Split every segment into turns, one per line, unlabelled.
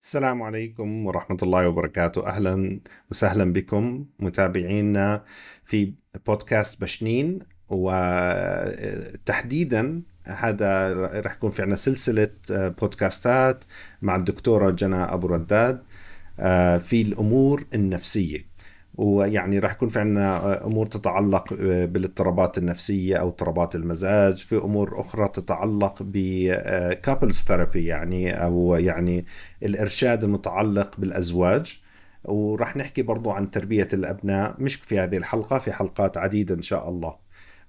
السلام عليكم ورحمة الله وبركاته. أهلا وسهلا بكم متابعينا في بودكاست بشنين وتحديدا هذا رح يكون في عنا سلسلة بودكاستات مع الدكتورة جنى أبو رداد آه، في الأمور النفسية. ويعني راح يكون في عندنا أمور تتعلق بالاضطرابات النفسية أو اضطرابات المزاج في أمور أخرى تتعلق ب couples therapy يعني أو يعني الإرشاد المتعلق بالأزواج. وراح نحكي برضو عن تربية الأبناء مش في هذه الحلقة في حلقات عديدة إن شاء الله.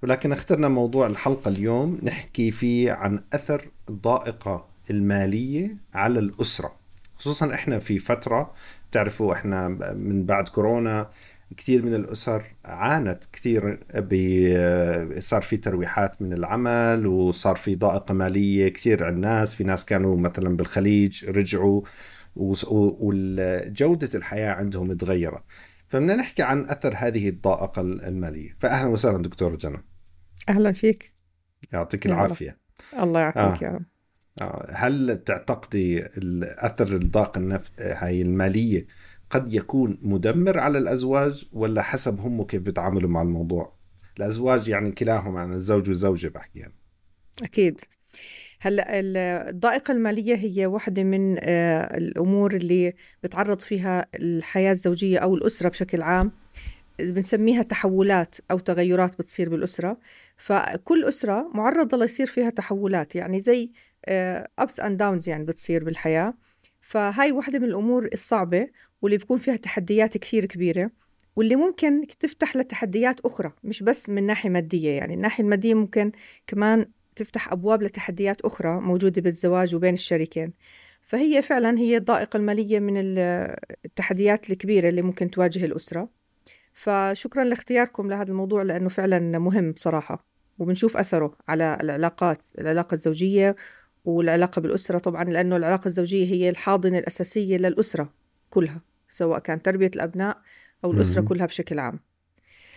ولكن اخترنا موضوع الحلقة اليوم نحكي فيه عن أثر الضائقه المالية على الأسرة. خصوصا إحنا في فترة بتعرفوا إحنا من بعد كورونا كثير من الأسر عانت كثير صار في ترويحات من العمل وصار في ضائقة مالية كثير على الناس. في ناس كانوا مثلا بالخليج رجعوا وجوده الحياة عندهم تغيرت. فبدنا نحكي عن أثر هذه الضائقة المالية. فاهلا وسهلا دكتور جنى.
أهلا فيك.
يعطيك العافية.
الله يعافيك آه. يا رب.
هل تعتقدي اثر الضائقه النف... هاي المالية قد يكون مدمر على الأزواج ولا حسب هم كيف بيتعاملوا مع الموضوع؟ الأزواج يعني كلاهما يعني الزوج والزوجه بحكي يعني.
أكيد هلأ الضائقة المالية هي واحدة من آه، الأمور اللي بتعرض فيها الحياة الزوجية أو الأسرة بشكل عام بنسميها تحولات أو تغيرات بتصير بالأسرة فكل أسرة معرضة ليصير فيها تحولات يعني زي أبس أند داونز يعني بتصير بالحياة. فهاي واحدة من الأمور الصعبة واللي بيكون فيها تحديات كثير كبيرة واللي ممكن تفتح لتحديات أخرى مش بس من ناحية مادية يعني. الناحية المادية ممكن كمان تفتح أبواب لتحديات أخرى موجودة بالزواج وبين الشريكين. فهي فعلا هي الضائقة المالية من التحديات الكبيرة اللي ممكن تواجه الأسرة. فشكرا لاختياركم لهذا الموضوع لأنه فعلا مهم بصراحة. وبنشوف أثره على العلاقات العلاقة الزوجية والعلاقة بالأسرة طبعا لأنه العلاقة الزوجية هي الحاضنة الأساسية للأسرة كلها سواء كان تربية الأبناء أو الأسرة كلها بشكل عام.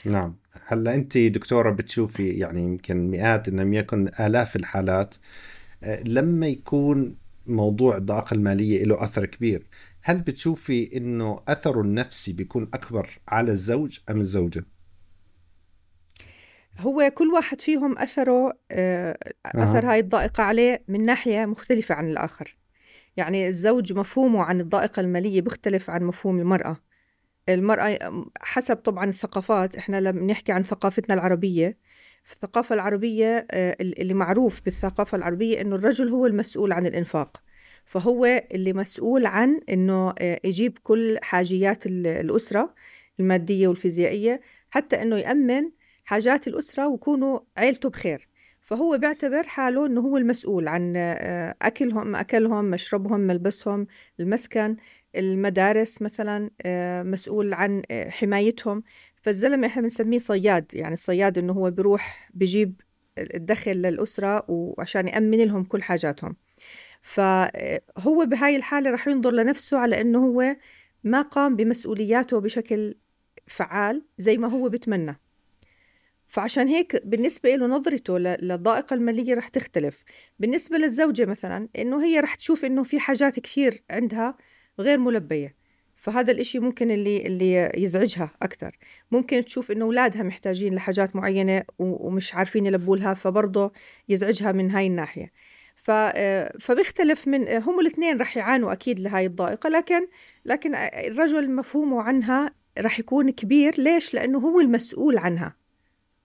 نعم. هلأ أنت دكتورة بتشوفي يعني يمكن مئات إن لم يكن آلاف الحالات آه، لما يكون موضوع الضائقة المالية له أثر كبير هل بتشوفي إنه أثره النفسي بيكون أكبر على الزوج أم الزوجة؟
هو كل واحد فيهم أثره آه، أثر هاي الضائقة عليه من ناحية مختلفة عن الآخر. يعني الزوج مفهومه عن الضائقة المالية بيختلف عن مفهوم المرأة. المرأة حسب طبعا الثقافات إحنا لما نحكي عن ثقافتنا العربية. في الثقافة العربية آه، اللي معروف بالثقافة العربية إنه الرجل هو المسؤول عن الإنفاق. فهو اللي مسؤول عن إنه آه، يجيب كل حاجيات الأسرة المادية والفيزيائية حتى إنه يأمن حاجات الأسرة ويكونوا عيلته بخير. فهو بيعتبر حاله إنه هو المسؤول عن آه، أكلهم أكلهم مشربهم ملبسهم المسكن المدارس مثلا آه، مسؤول عن آه، حمايتهم. فالزلمة إحنا بنسميه صياد يعني الصياد إنه هو بيروح بجيب الدخل للأسرة وعشان يأمن لهم كل حاجاتهم. فهو بهاي الحالة رح ينظر لنفسه على إنه هو ما قام بمسؤولياته بشكل فعال زي ما هو بتمنى فعشان هيك بالنسبة له نظرته للضائقة المالية رح تختلف. بالنسبة للزوجة مثلا إنه هي رح تشوف إنه في حاجات كثير عندها غير ملبية. فهذا الإشي ممكن اللي اللي يزعجها أكثر ممكن تشوف إنه أولادها محتاجين لحاجات معينة ومش عارفين يلبوا لها فبرضه يزعجها من هاي الناحية. ف... فبيختلف من هم الاثنين رح يعانوا أكيد لهاي الضائقة لكن لكن الرجل مفهومه عنها رح يكون كبير. ليش؟ لأنه هو المسؤول عنها.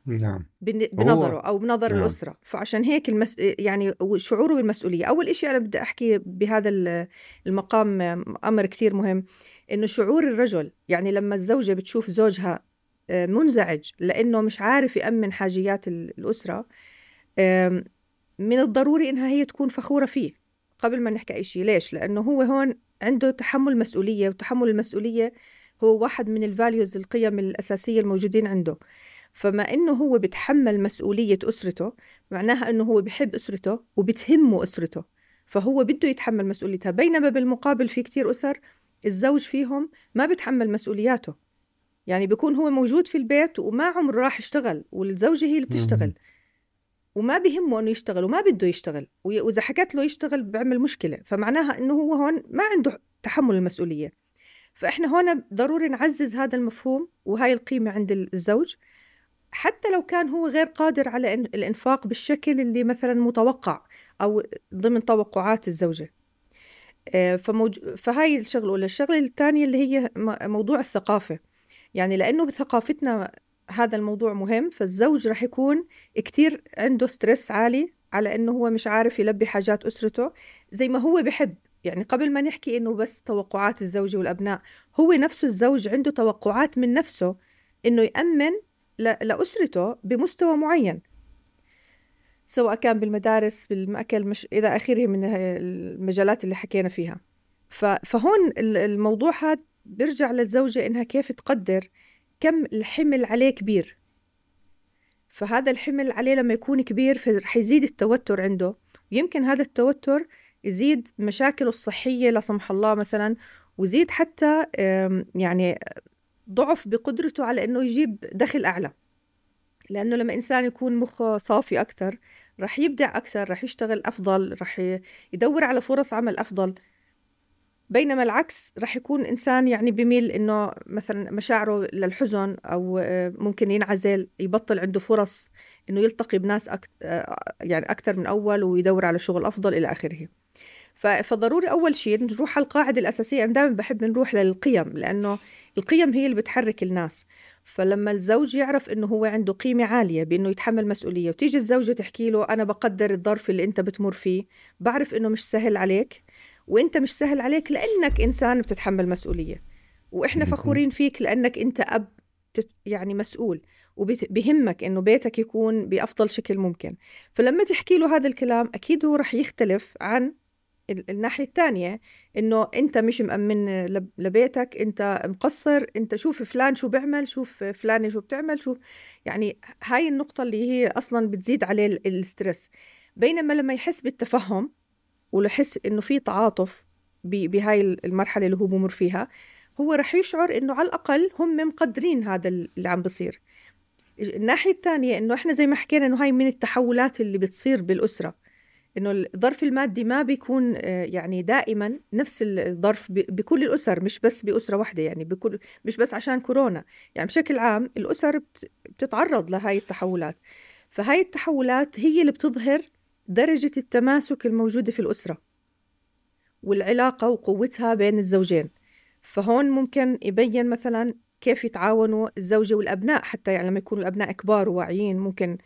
نعم.
بنظره أو بنظر نعم. الأسرة. فعشان هيك المس... يعني شعوره بالمسؤولية. أول شيء أنا بدي أحكي بهذا المقام أمر كثير مهم إنه شعور الرجل يعني لما الزوجة بتشوف زوجها آه، منزعج لأنه مش عارف يأمن حاجيات الأسرة من الضروري إنها هي تكون فخورة فيه قبل ما نحكي أي شيء. ليش؟ لأنه هو هون عنده تحمل مسؤولية وتحمل المسؤولية هو واحد من الفاليوز القيم الأساسية الموجودين عنده. فما إنه هو بتحمل مسؤولية أسرته معناها إنه هو بحب أسرته وبتهمه أسرته. فهو بده يتحمل مسؤوليتها. بينما بالمقابل في كتير أسر الزوج فيهم ما بتحمل مسؤولياته. يعني بيكون هو موجود في البيت وما عمره راح يشتغل والزوجة هي اللي بتشتغل. وما بهمه إنه يشتغل وما بده يشتغل وإذا حكت له يشتغل بيعمل مشكلة. فمعناها إنه هو هون ما عنده تحمل المسؤولية. فإحنا هون ضروري نعزز هذا المفهوم وهاي القيمة عند الزوج. حتى لو كان هو غير قادر على الإنفاق بالشكل اللي مثلا متوقع أو ضمن توقعات الزوجة. آه، فموج... فهاي الشغله الاولى الشغلة الثانية اللي هي موضوع الثقافة. يعني لأنه بثقافتنا هذا الموضوع مهم فالزوج رح يكون كتير عنده ستريس عالي على إنه هو مش عارف يلبي حاجات أسرته زي ما هو بحب. يعني قبل ما نحكي إنه بس توقعات الزوجة والأبناء هو نفسه الزوج عنده توقعات من نفسه إنه يأمن لأسرته بمستوى معين. سواء كان بالمدارس بالمأكل مش إلى آخره من المجالات اللي حكينا فيها. فهون الموضوع هذا بيرجع للزوجة إنها كيف تقدر كم الحمل عليه كبير. فهذا الحمل عليه لما يكون كبير رح يزيد التوتر عنده. ويمكن هذا التوتر يزيد مشاكله الصحية لا سمح الله مثلا ويزيد حتى يعني ضعف بقدرته على إنه يجيب دخل أعلى. لأنه لما إنسان يكون مخه صافي أكثر رح يبدع أكثر رح يشتغل أفضل رح يدور على فرص عمل أفضل. بينما العكس رح يكون إنسان يعني بميل إنه مثلا مشاعره للحزن أو آه، ممكن ينعزل يبطل عنده فرص إنه يلتقي بناس أكت... آه، يعني أكثر من أول ويدور على شغل أفضل إلى آخره. فضروري أول شيء نروح على القاعدة الأساسية. أنا دائما بحب نروح للقيم لأنه القيم هي اللي بتحرك الناس. فلما الزوج يعرف إنه هو عنده قيمة عالية بإنه يتحمل مسؤولية وتيجي الزوجة تحكي له أنا بقدر الظرف اللي أنت بتمر فيه بعرف إنه مش سهل عليك وأنت مش سهل عليك لأنك إنسان بتتحمل مسؤولية. وإحنا فخورين فيك لأنك أنت أب يعني مسؤول وبهمك إنه بيتك يكون بأفضل شكل ممكن. فلما تحكي له هذا الكلام أكيد هو رح يختلف عن الناحية الثانية إنه أنت مش مأمن لبيتك أنت مقصر أنت شوف فلان شو بيعمل شوف فلانة شو بتعمل شوف يعني هاي النقطة اللي هي أصلا بتزيد عليه الستريس. بينما لما يحس بالتفهم ولحس إنه في تعاطف بهاي المرحلة اللي هو بمر فيها هو رح يشعر إنه على الأقل هم مقدرين هذا اللي عم بصير. الناحية الثانية إنه إحنا زي ما حكينا إنه هاي من التحولات اللي بتصير بالأسرة. إنه الظرف المادي ما بيكون آه، يعني دائما نفس الظرف بكل الأسر مش بس بأسرة واحدة يعني بكل مش بس عشان كورونا. يعني بشكل عام الأسر بتتعرض لهاي التحولات. فهاي التحولات هي اللي بتظهر درجة التماسك الموجودة في الأسرة والعلاقة وقوتها بين الزوجين. فهون ممكن يبين مثلا كيف يتعاونوا الزوجة والأبناء حتى يعني لما يكونوا الأبناء كبار وواعيين ممكن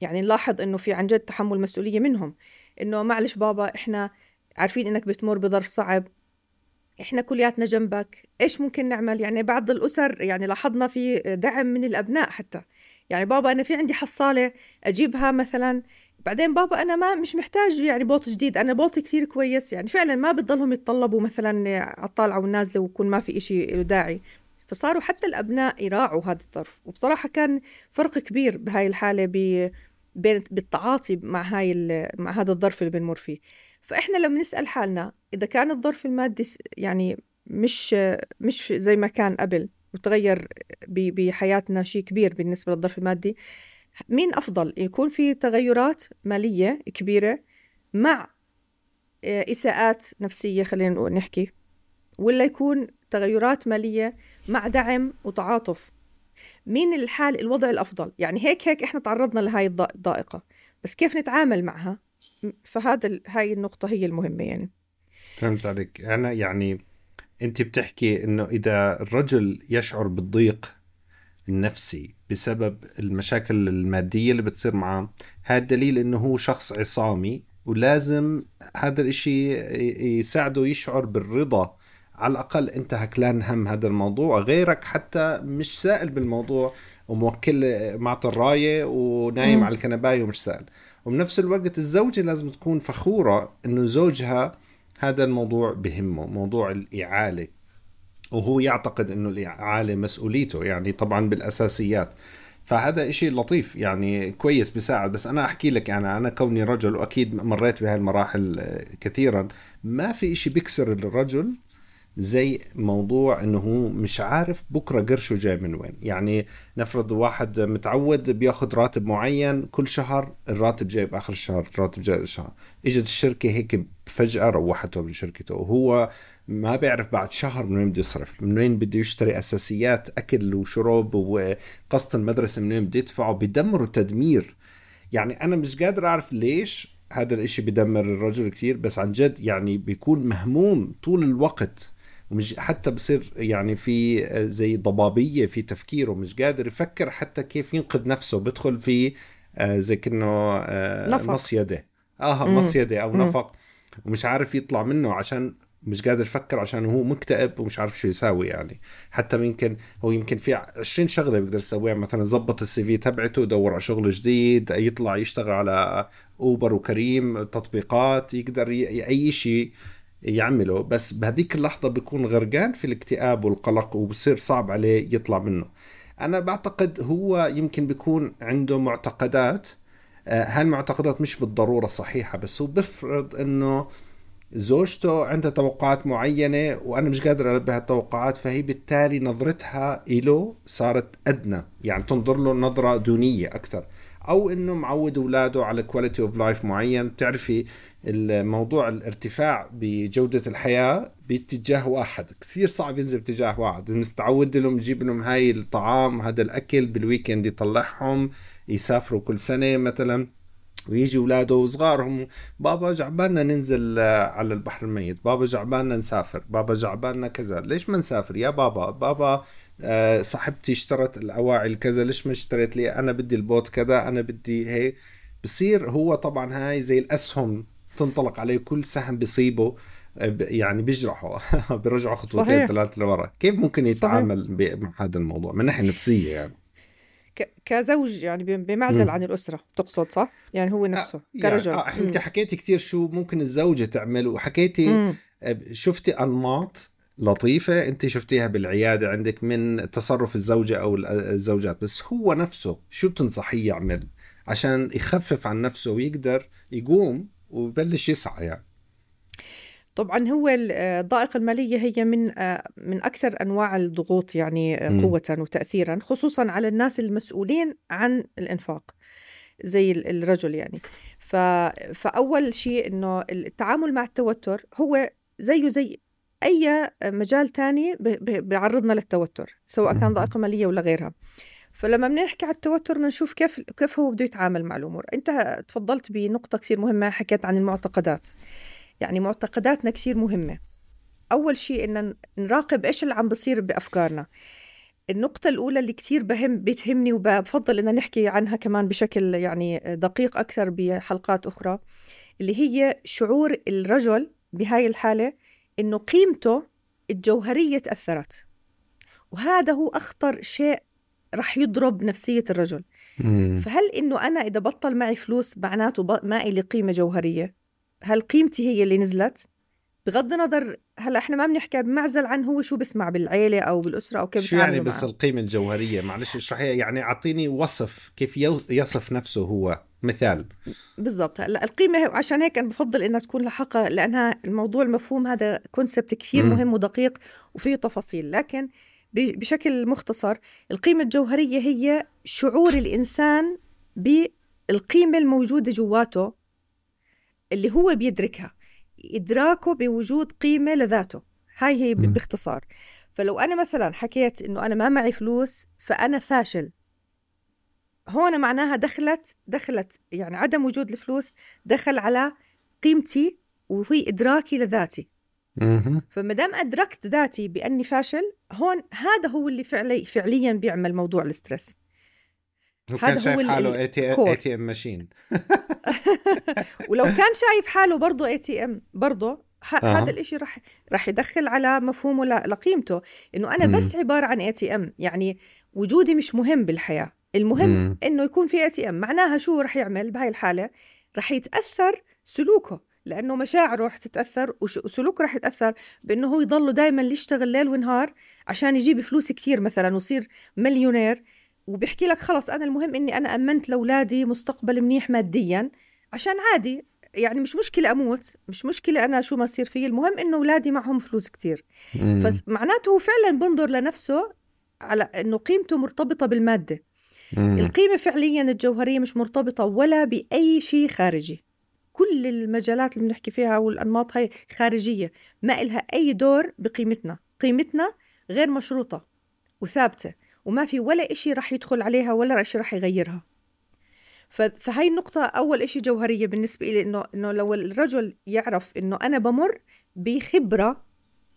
يعني نلاحظ إنه في عن جد تحمل مسؤولية منهم. إنه معلش بابا إحنا عارفين إنك بتمر بظرف صعب. إحنا كلياتنا جنبك. إيش ممكن نعمل؟ يعني بعض الأسر يعني لاحظنا في دعم من الأبناء حتى. يعني بابا أنا في عندي حصالة أجيبها مثلا. بعدين بابا أنا ما مش محتاج يعني بوط جديد. أنا بوطي كثير كويس. يعني فعلا ما بتضلهم يتطلبوا مثلا على الطالعه والنازله ويكون ما في إشي له داعي. فصاروا حتى الأبناء يراعوا هذا الظرف. وبصراحة كان فرق كبير بهاي الحالة ب بين بالتعاطي مع هاي مع هذا الظرف اللي بنمر فيه. فإحنا لما نسأل حالنا إذا كان الظرف المادي يعني مش مش زي ما كان قبل وتغير بحياتنا شيء كبير بالنسبة للظرف المادي مين أفضل؟ يكون في تغيرات مالية كبيرة مع آه، إساءات نفسية خلينا نحكي ولا يكون تغيرات مالية مع دعم وتعاطف؟ مين الحال الوضع الأفضل؟ يعني هيك هيك إحنا تعرضنا لهاي الضائقة. بس كيف نتعامل معها؟ فهذا هاي النقطة هي المهمة يعني.
فهمت عليك. أنا يعني أنت بتحكي إنه إذا الرجل يشعر بالضيق النفسي بسبب المشاكل المادية اللي بتصير معه هذا دليل إنه هو شخص عصامي ولازم هذا الإشي يساعده يشعر بالرضا على الأقل أنت هكلان هم هذا الموضوع غيرك حتى مش سائل بالموضوع وموكل معطي الراية ونايم م. على الكنباية ومش سائل. وبنفس الوقت الزوجة لازم تكون فخورة إنه زوجها هذا الموضوع بهمه موضوع الإعالة. وهو يعتقد إنه الإعالة مسؤوليته يعني طبعا بالأساسيات. فهذا إشي لطيف يعني كويس بيساعد. بس أنا أحكي لك يعني أنا كوني رجل وأكيد مريت بهاي المراحل كثيرا ما في إشي بيكسر الرجل زي موضوع إنه مش عارف بكرة قرشه جاي من وين. يعني نفرض واحد متعود بياخذ راتب معين كل شهر الراتب جاي بآخر الشهر الراتب جاي الشهر. إجت الشركة هيك فجأة روحته من شركته. وهو ما بيعرف بعد شهر من وين بده يصرف من وين بده يشتري أساسيات أكل وشرب وقسط المدرسة من وين بده يدفعه بدمره تدمير يعني أنا مش قادر أعرف ليش هذا الإشي بدمر الرجل كثير بس عن جد يعني بيكون مهموم طول الوقت. ومش حتى بصير يعني في زي ضبابية في تفكيره مش قادر يفكر حتى كيف ينقذ نفسه بدخل في آه، زي كأنه آه، مصيده آه مصيده أو نفق. ومش عارف يطلع منه عشان مش قادر يفكر عشان هو مكتئب ومش عارف شو يساوي يعني. حتى يمكن هو يمكن في 20 شغلة بيقدر يسويها مثلا ظبط السي في تبعته يدور على شغل جديد يطلع يشتغل على اوبر وكريم تطبيقات يقدر أي شيء يعمله بس بهذيك اللحظة بيكون غرقان في الاكتئاب والقلق وبصير صعب عليه يطلع منه. أنا بعتقد هو يمكن بيكون عنده معتقدات آه، هالمعتقدات مش بالضرورة صحيحة بس هو بفرض أنه زوجته عندها توقعات معينة وأنا مش قادر ألبي هالتوقعات فهي بالتالي نظرتها إله صارت أدنى يعني تنظر له نظرة دونية أكثر. أو إنه معود أولاده على quality of life معين. بتعرفي الموضوع الارتفاع بجودة الحياة باتجاه واحد. كثير صعب ينزل باتجاه واحد. مستعود لهم يجيب لهم هاي الطعام هذا الأكل بال weekend يطلعهم يسافروا كل سنة مثلا. ويجي اولاده وصغارهم بابا جعبالنا ننزل على البحر الميت بابا جعبالنا نسافر بابا جعبالنا كذا. ليش ما نسافر؟ يا بابا بابا آه، صاحبتي اشترت الاواعي الكذا ليش ما اشتريت لي؟ أنا بدي البوت كذا أنا بدي هيك بصير هو طبعا هاي زي الأسهم تنطلق عليه كل سهم بيصيبه آه، يعني بيجرحه بيرجعه خطوتين ثلاث لورا. كيف ممكن يتعامل. مع هذا الموضوع؟ من ناحيه نفسية يعني.
كزوج يعني بمعزل عن الأسرة تقصد صح؟ يعني هو نفسه آه كرجل يعني
آه أنت حكيتي كثير شو ممكن الزوجة تعمل وحكيتي مم. شفتي أنماط لطيفة أنت شفتيها بالعيادة عندك من تصرف الزوجة أو الزوجات بس هو نفسه شو بتنصحيه يعمل عشان يخفف عن نفسه ويقدر يقوم ويبلش يسعى يعني
طبعا هو الضائقة المالية هي من من أكثر أنواع الضغوط يعني قوة وتأثيرا خصوصا على الناس المسؤولين عن الإنفاق زي الرجل يعني. فأول شيء إنه التعامل مع التوتر هو زيه زي أي مجال تاني بيعرضنا للتوتر سواء كان ضائقة مالية ولا غيرها. فلما بنحكي على التوتر بنشوف كيف كيف هو بده يتعامل مع الأمور. أنت تفضلت بنقطة كثير مهمة حكيت عن المعتقدات. يعني معتقداتنا كثير مهمة. أول شيء ان نراقب إيش اللي عم بصير بأفكارنا. النقطة الأولى اللي كثير بهم بتهمني وبفضل إن نحكي عنها كمان بشكل يعني دقيق أكثر بحلقات أخرى اللي هي شعور الرجل بهاي الحالة إنه قيمته الجوهرية تأثرت. وهذا هو أخطر شيء رح يضرب نفسية الرجل. مم. فهل إنه أنا إذا بطل معي فلوس معناته ما إلي قيمة جوهرية؟ هل قيمتي هي اللي نزلت. بغض النظر هلا إحنا ما بنحكي بمعزل عن هو شو بسمع بالعيلة أو بالأسرة أو كيف
شو يعني بس معه. القيمة الجوهرية؟ معلش اشرحي يعني أعطيني وصف كيف يصف نفسه هو. مثال.
بالضبط. هلا القيمة عشان هيك أنا بفضل إنها تكون لحقها لأنها الموضوع المفهوم هذا كونسبت كثير مهم ودقيق وفيه تفاصيل. لكن بشكل مختصر القيمة الجوهرية هي شعور الإنسان بالقيمة الموجودة جواته اللي هو بيدركها. إدراكه بوجود قيمة لذاته. هاي هي باختصار. فلو أنا مثلا حكيت إنه أنا ما معي فلوس فأنا فاشل. هون معناها دخلت دخلت يعني عدم وجود الفلوس دخل على قيمتي وهي إدراكي لذاتي. فما دام أدركت ذاتي بأني فاشل هون هذا هو اللي فعلي فعليا بيعمل موضوع الاسترس
هو كان شايف هو حاله A TM machine
ولو كان شايف حاله برضه ATM برضه آه. هذا الإشي رح رح يدخل على مفهومه لقيمته إنه أنا بس عبارة عن ATM يعني وجودي مش مهم بالحياة. المهم مم. إنه يكون في ATM معناها شو رح يعمل بهاي الحالة؟ رح يتأثر سلوكه لأنه مشاعره رح تتأثر وسلوكه رح يتأثر بإنه هو يضله دائما يشتغل ليل ونهار عشان يجيب فلوس كثير مثلا ويصير مليونير. وبيحكي لك خلص أنا المهم إني أنا أمنت لأولادي مستقبل منيح ماديا عشان عادي يعني مش مشكلة أموت مش مشكلة أنا شو ما يصير فيه المهم إنه أولادي معهم فلوس كتير. فمعناته هو فعلا بنظر لنفسه على إنه قيمته مرتبطة بالمادة. مم. القيمة فعليا الجوهرية مش مرتبطة ولا بأي شيء خارجي. كل المجالات اللي بنحكي فيها والأنماط هاي خارجية ما إلها أي دور بقيمتنا. قيمتنا غير مشروطة وثابتة. وما في ولا إشي رح يدخل عليها ولا إشي رح يغيرها. فهي النقطة أول إشي جوهرية بالنسبة لي إنه إنه لو الرجل يعرف إنه أنا بمر بخبرة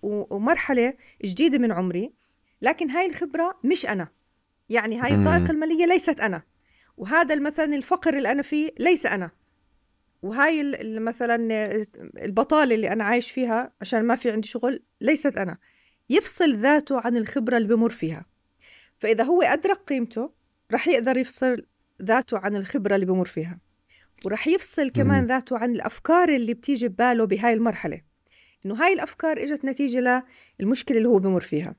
ومرحلة جديدة من عمري لكن هاي الخبرة مش أنا. يعني هاي الضائقة المالية ليست أنا. وهذا مثلا الفقر اللي أنا فيه ليس أنا. وهاي مثلا البطالة اللي أنا عايش فيها عشان ما في عندي شغل ليست أنا. يفصل ذاته عن الخبرة اللي بمر فيها. فإذا هو أدرك قيمته رح يقدر يفصل ذاته عن الخبرة اللي بمر فيها. ورح يفصل كمان ذاته عن الأفكار اللي بتيجي بباله بهاي المرحلة. إنه هاي الأفكار إجت نتيجة للمشكلة اللي هو بمر فيها.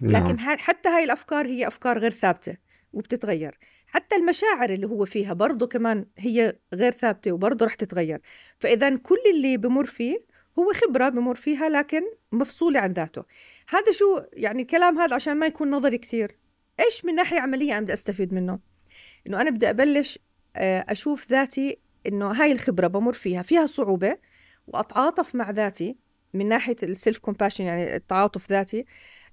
نعم. لكن حتى هاي الأفكار هي أفكار غير ثابتة وبتتغير. حتى المشاعر اللي هو فيها برضه كمان هي غير ثابتة وبرضه رح تتغير. فإذا كل اللي بمر فيه هو خبرة بمر فيها لكن مفصولة عن ذاته. هذا شو يعني الكلام هذا عشان ما يكون نظري كثير. إيش من ناحية عملية أنا بدي أستفيد منه؟ إنه أنا بدي أبلش آه، أشوف ذاتي إنه هاي الخبرة بمر فيها فيها صعوبة وأتعاطف مع ذاتي من ناحية ال self compassion يعني التعاطف ذاتي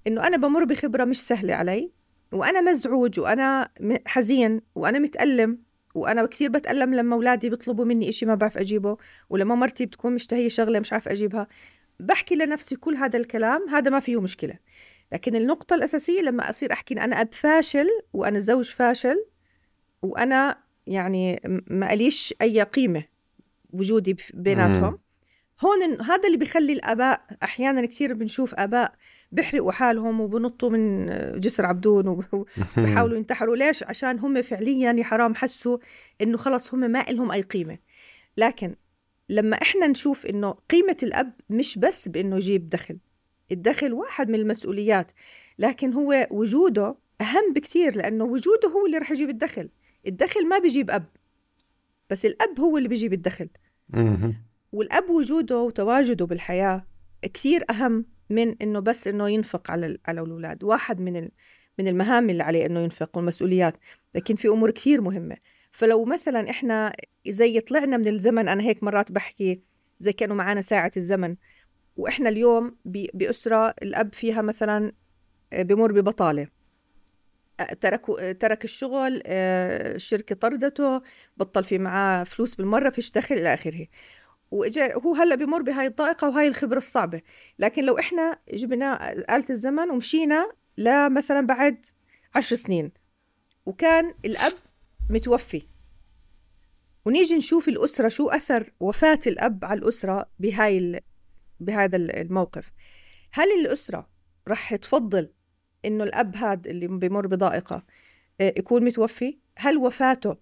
إنه أنا بمر بخبرة مش سهلة علي وأنا مزعوج وأنا حزين وأنا متألم. وأنا كثير بتألم لما أولادي بيطلبوا مني إشي ما بعرف أجيبه ولما مرتي بتكون مشتهية شغلة مش عارف أجيبها. بحكي لنفسي كل هذا الكلام هذا ما فيه مشكلة. لكن النقطة الأساسية لما أصير أحكي إن أنا أب فاشل وأنا زوج فاشل وأنا يعني ما أليش أي قيمة وجودي بيناتهم. هون هذا اللي بيخلي الآباء أحيانا كثير بنشوف آباء بيحرقوا حالهم وبنطوا من جسر عبدون وبحاولوا ينتحروا. ليش؟ عشان هم فعليا يا حرام حسوا إنه خلص هم ما لهم أي قيمة. لكن لما إحنا نشوف إنه قيمة الأب مش بس بإنه يجيب دخل الدخل واحد من المسؤوليات لكن هو وجوده أهم بكثير لأنه وجوده هو اللي رح يجيب الدخل. الدخل ما بيجيب أب بس الأب هو اللي بيجيب الدخل. والأب وجوده وتواجده بالحياة كثير أهم من إنه بس إنه ينفق على على الأولاد واحد من من المهام اللي عليه إنه ينفق والمسؤوليات لكن في أمور كثير مهمة. فلو مثلا إحنا زي طلعنا من الزمن أنا هيك مرات بحكي زي كانوا معنا ساعة الزمن وإحنا اليوم بأسرة الأب فيها مثلا آه، بمر ببطالة. آه، تركوا آه، ترك الشغل الشركة طردته بطل في معاه فلوس بالمرة فيش دخل إلى آخره. واجا هو هلأ بمر بهاي الضائقة وهاي الخبرة الصعبة. لكن لو إحنا جبنا آلة الزمن ومشينا لمثلا بعد عشر سنين وكان الأب متوفي. ونيجي نشوف الأسرة شو أثر وفاة الأب على الأسرة بهاي ال... بهذا الموقف. هل الأسرة رح تفضل إنه الأب هذا اللي بمر بضائقة آه، يكون متوفي؟ هل وفاته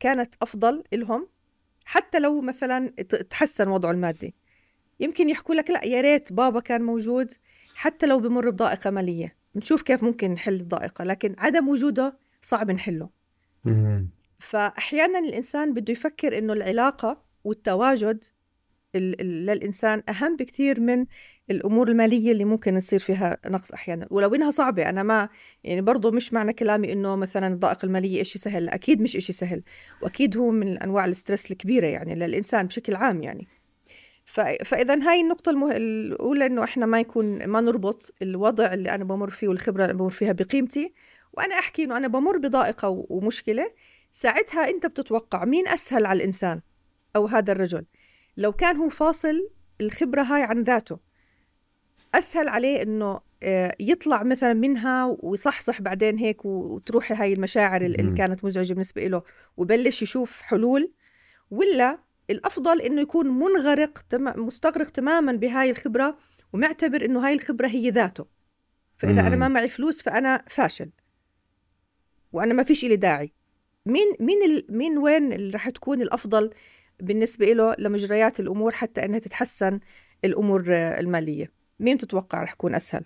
كانت أفضل لهم؟ حتى لو مثلا تحسن وضعه المادي. يمكن يحكوا لك لا يا ريت بابا كان موجود حتى لو بمر بضائقة مالية. نشوف كيف ممكن نحل الضائقة لكن عدم وجوده صعب نحله. فأحيانا الإنسان بده يفكر إنه العلاقة والتواجد للإنسان أهم بكثير من الأمور المالية اللي ممكن يصير فيها نقص أحيانا ولو إنها صعبة. أنا ما يعني برضو مش معنى كلامي إنه مثلا الضائقة المالية إشي سهل أكيد مش إشي سهل وأكيد هو من أنواع الستريس الكبيرة يعني للإنسان بشكل عام يعني. فاذا هاي النقطة المه... الأولى إنه إحنا ما يكون ما نربط الوضع اللي أنا بمر فيه والخبرة اللي بمر فيها بقيمتي وأنا أحكي إنه أنا بمر بضائقة ومشكلة ساعتها أنت بتتوقع مين أسهل على الإنسان أو هذا الرجل؟ لو كان هو فاصل الخبرة هاي عن ذاته أسهل عليه إنه آه، يطلع مثلا منها ويصحصح بعدين هيك وتروح هاي المشاعر اللي كانت مزعجة بالنسبة له وبلش يشوف حلول ولا الأفضل إنه يكون منغرق تم... مستغرق تماما بهاي الخبرة ومعتبر إنه هاي الخبرة هي ذاته. فإذا مم. أنا ما معي فلوس فأنا فاشل. وأنا ما فيش لي داعي. مين مين ال... مين وين اللي رح تكون الأفضل بالنسبة له لمجريات الأمور حتى إنها تتحسن الأمور المالية؟ مين تتوقع رح يكون أسهل؟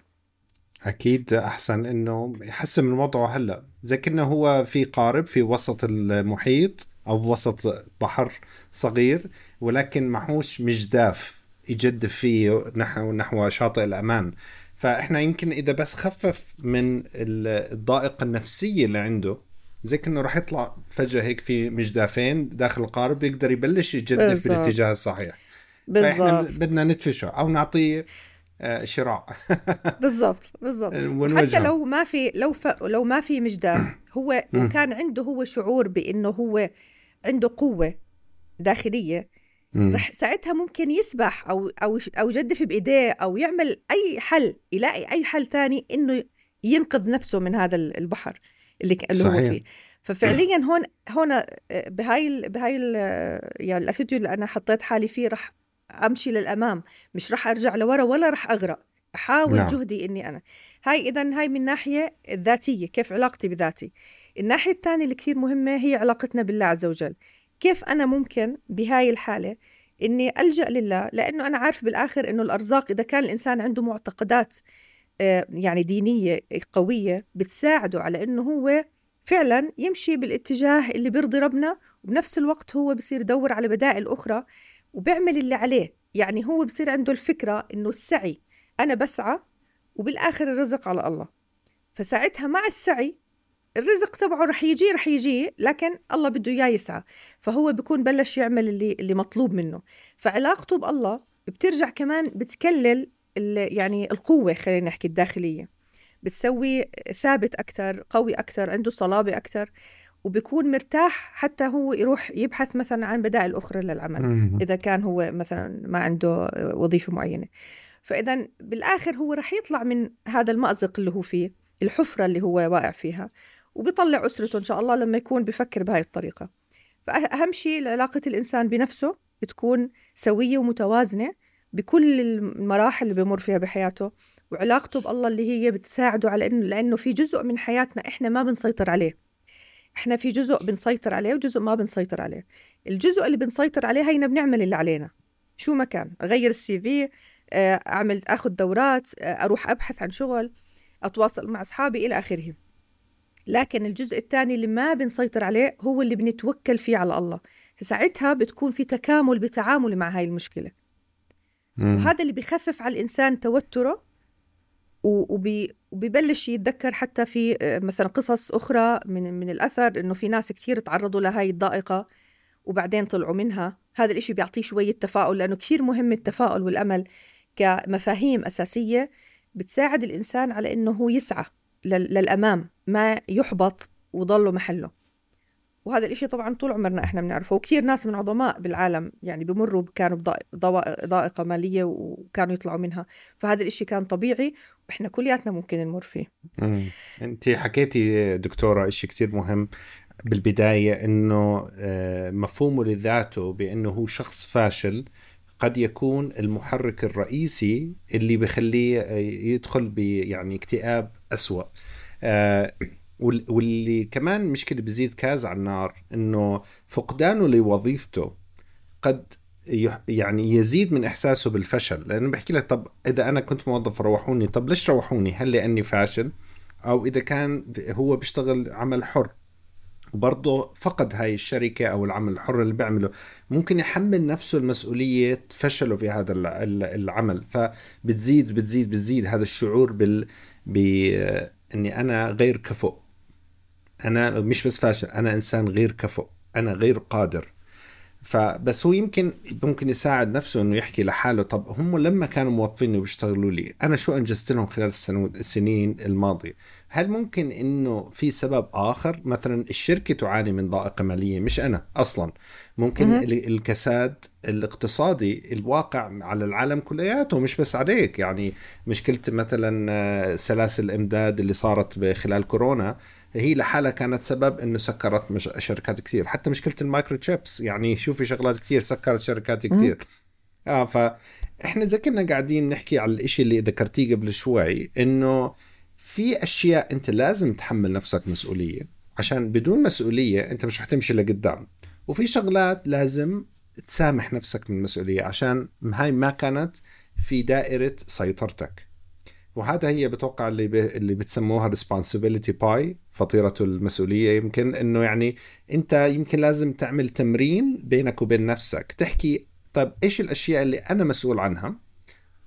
أكيد أحسن إنه يحسن من وضعه هلأ. زي كأنه هو في قارب في وسط المحيط أو وسط بحر صغير ولكن معهوش مجداف يجدف فيه نحو نحو شاطئ الأمان. فإحنا يمكن إذا بس خفف من الضائقة النفسية اللي عنده زي كأنه راح يطلع فجأة هيك في مجدافين داخل القارب يقدر يبلش يجدف في الاتجاه الصحيح. فإحنا بدنا ندفشه أو نعطيه آه، شراع
بالضبط بالضبط. حتى لو ما في لو ف... لو ما في مجداف هو كان عنده هو شعور بإنه هو عنده قوة داخلية رح ساعتها ممكن يسبح أو أو أو يجدف بإيديه أو يعمل أي حل يلاقي أي حل ثاني إنه ينقذ نفسه من هذا البحر اللي اللي صحيح. هو فيه. ففعليا هون هون آه، بهاي بهاي يعني الأتيتيود اللي أنا حطيت حالي فيه رح أمشي للأمام مش رح أرجع لورا ولا رح أغرق. أحاول نعم. جهدي إني أنا. هاي اذا هاي من ناحية الذاتية كيف علاقتي بذاتي. الناحية الثانية اللي كثير مهمة هي علاقتنا بالله عز وجل. كيف أنا ممكن بهاي الحالة إني ألجأ لله؟ لأنه أنا عارف بالآخر إنه الأرزاق إذا كان الإنسان عنده معتقدات آه، يعني دينية قوية بتساعده على إنه هو فعلا يمشي بالاتجاه اللي بيرضي ربنا وبنفس الوقت هو بصير يدور على بدائل أخرى. وبيعمل اللي عليه. يعني هو بصير عنده الفكرة إنه السعي أنا بسعى وبالآخر الرزق على الله. فساعتها مع السعي الرزق تبعه رح يجي رح يجي لكن الله بده إياه يسعى. فهو بيكون بلش يعمل اللي اللي مطلوب منه. فعلاقته بالله بترجع كمان بتكلل يعني القوة خلينا نحكي الداخلية. بتسوي ثابت أكثر قوي أكثر عنده صلابة أكثر وبيكون مرتاح حتى هو يروح يبحث مثلا عن بدائل أخرى للعمل إذا كان هو مثلا ما عنده وظيفة معينة. فإذا بالآخر هو رح يطلع من هذا المأزق اللي هو فيه الحفرة اللي هو واقع فيها وبيطلع أسرته إن شاء الله لما يكون بفكر بهاي الطريقة. فأهم شيء علاقة الإنسان بنفسه تكون سوية ومتوازنة بكل المراحل اللي بمر فيها بحياته وعلاقته بالله اللي هي بتساعده على إنه لأنه في جزء من حياتنا إحنا ما بنسيطر عليه. إحنا في جزء بنسيطر عليه وجزء ما بنسيطر عليه. الجزء اللي بنسيطر عليه هينا بنعمل اللي علينا. شو ما كان أغير السي في آه، أعمل آخذ دورات آه، أروح أبحث عن شغل أتواصل مع أصحابي إلى اخره لكن الجزء الثاني اللي ما بنسيطر عليه هو اللي بنتوكل فيه على الله. ساعتها بتكون في تكامل بتعامل مع هاي المشكلة. مم. وهذا اللي بخفف على الإنسان توتره وبي وبيبلش يتذكر حتى في آه، مثلا قصص أخرى من من الأثر إنه في ناس كثير تعرضوا لهاي الضائقة وبعدين طلعوا منها. هذا الإشي بيعطيه شوية تفاؤل لأنه كثير مهم التفاؤل والأمل كمفاهيم أساسية بتساعد الإنسان على إنه هو يسعى للأمام ما يحبط وضله محله. وهذا الإشي طبعا طول عمرنا إحنا بنعرفه وكثير ناس من عظماء بالعالم يعني بمروا كانوا بضائقة مالية وكانوا يطلعوا منها. فهذا الإشي كان طبيعي وإحنا كلياتنا ممكن نمر فيه.
أنت حكيتي دكتورة إشي كثير مهم بالبداية إنه آه، مفهومه لذاته بأنه هو شخص فاشل قد يكون المحرك الرئيسي اللي بخليه آه، يدخل يعني اكتئاب أسوأ. آه، واللي كمان مشكلة بزيد كاز على النار إنه فقدانه لوظيفته قد يعني يزيد من إحساسه بالفشل. لأنه بحكي لك طب إذا أنا كنت موظف روحوني طب ليش روحوني؟ هل لأني فاشل؟ أو إذا كان هو بيشتغل عمل حر وبرضه فقد هاي الشركة أو العمل الحر اللي بيعمله ممكن يحمل نفسه المسؤولية فشله في هذا العمل. فبتزيد بتزيد بتزيد هذا الشعور بال بإني أنا غير كفؤ. أنا مش بس فاشل أنا إنسان غير كفؤ أنا غير قادر. فبس هو يمكن ممكن يساعد نفسه إنه يحكي لحاله طب هم لما كانوا موظفيني وبيشتغلوا لي أنا شو أنجزت لهم خلال السنين الماضية؟ هل ممكن إنه في سبب آخر؟ مثلا الشركة تعاني من ضائقة مالية مش أنا أصلا. ممكن م- الكساد الاقتصادي الواقع على العالم كلياته مش بس عليك. يعني مشكلة مثلا سلاسل الإمداد اللي صارت خلال كورونا هي لحالها كانت سبب إنه سكرت مش شركات كثير. حتى مشكلة ال microchips يعني شوفي شغلات كثير سكرت شركات كثير. آه فاحنا إذا كنا قاعدين نحكي على الإشي اللي ذكرتيه قبل شوي إنه في أشياء أنت لازم تحمل نفسك مسؤولية عشان بدون مسؤولية أنت مش حتمشي لقدام. وفي شغلات لازم تسامح نفسك من المسؤوليه عشان هاي ما كانت في دائرة سيطرتك. وهذا هي بتوقع اللي ب... اللي بتسموها responsibility باي فطيرة المسؤولية. يمكن إنه يعني أنت يمكن لازم تعمل تمرين بينك وبين نفسك. تحكي طيب إيش الأشياء اللي أنا مسؤول عنها؟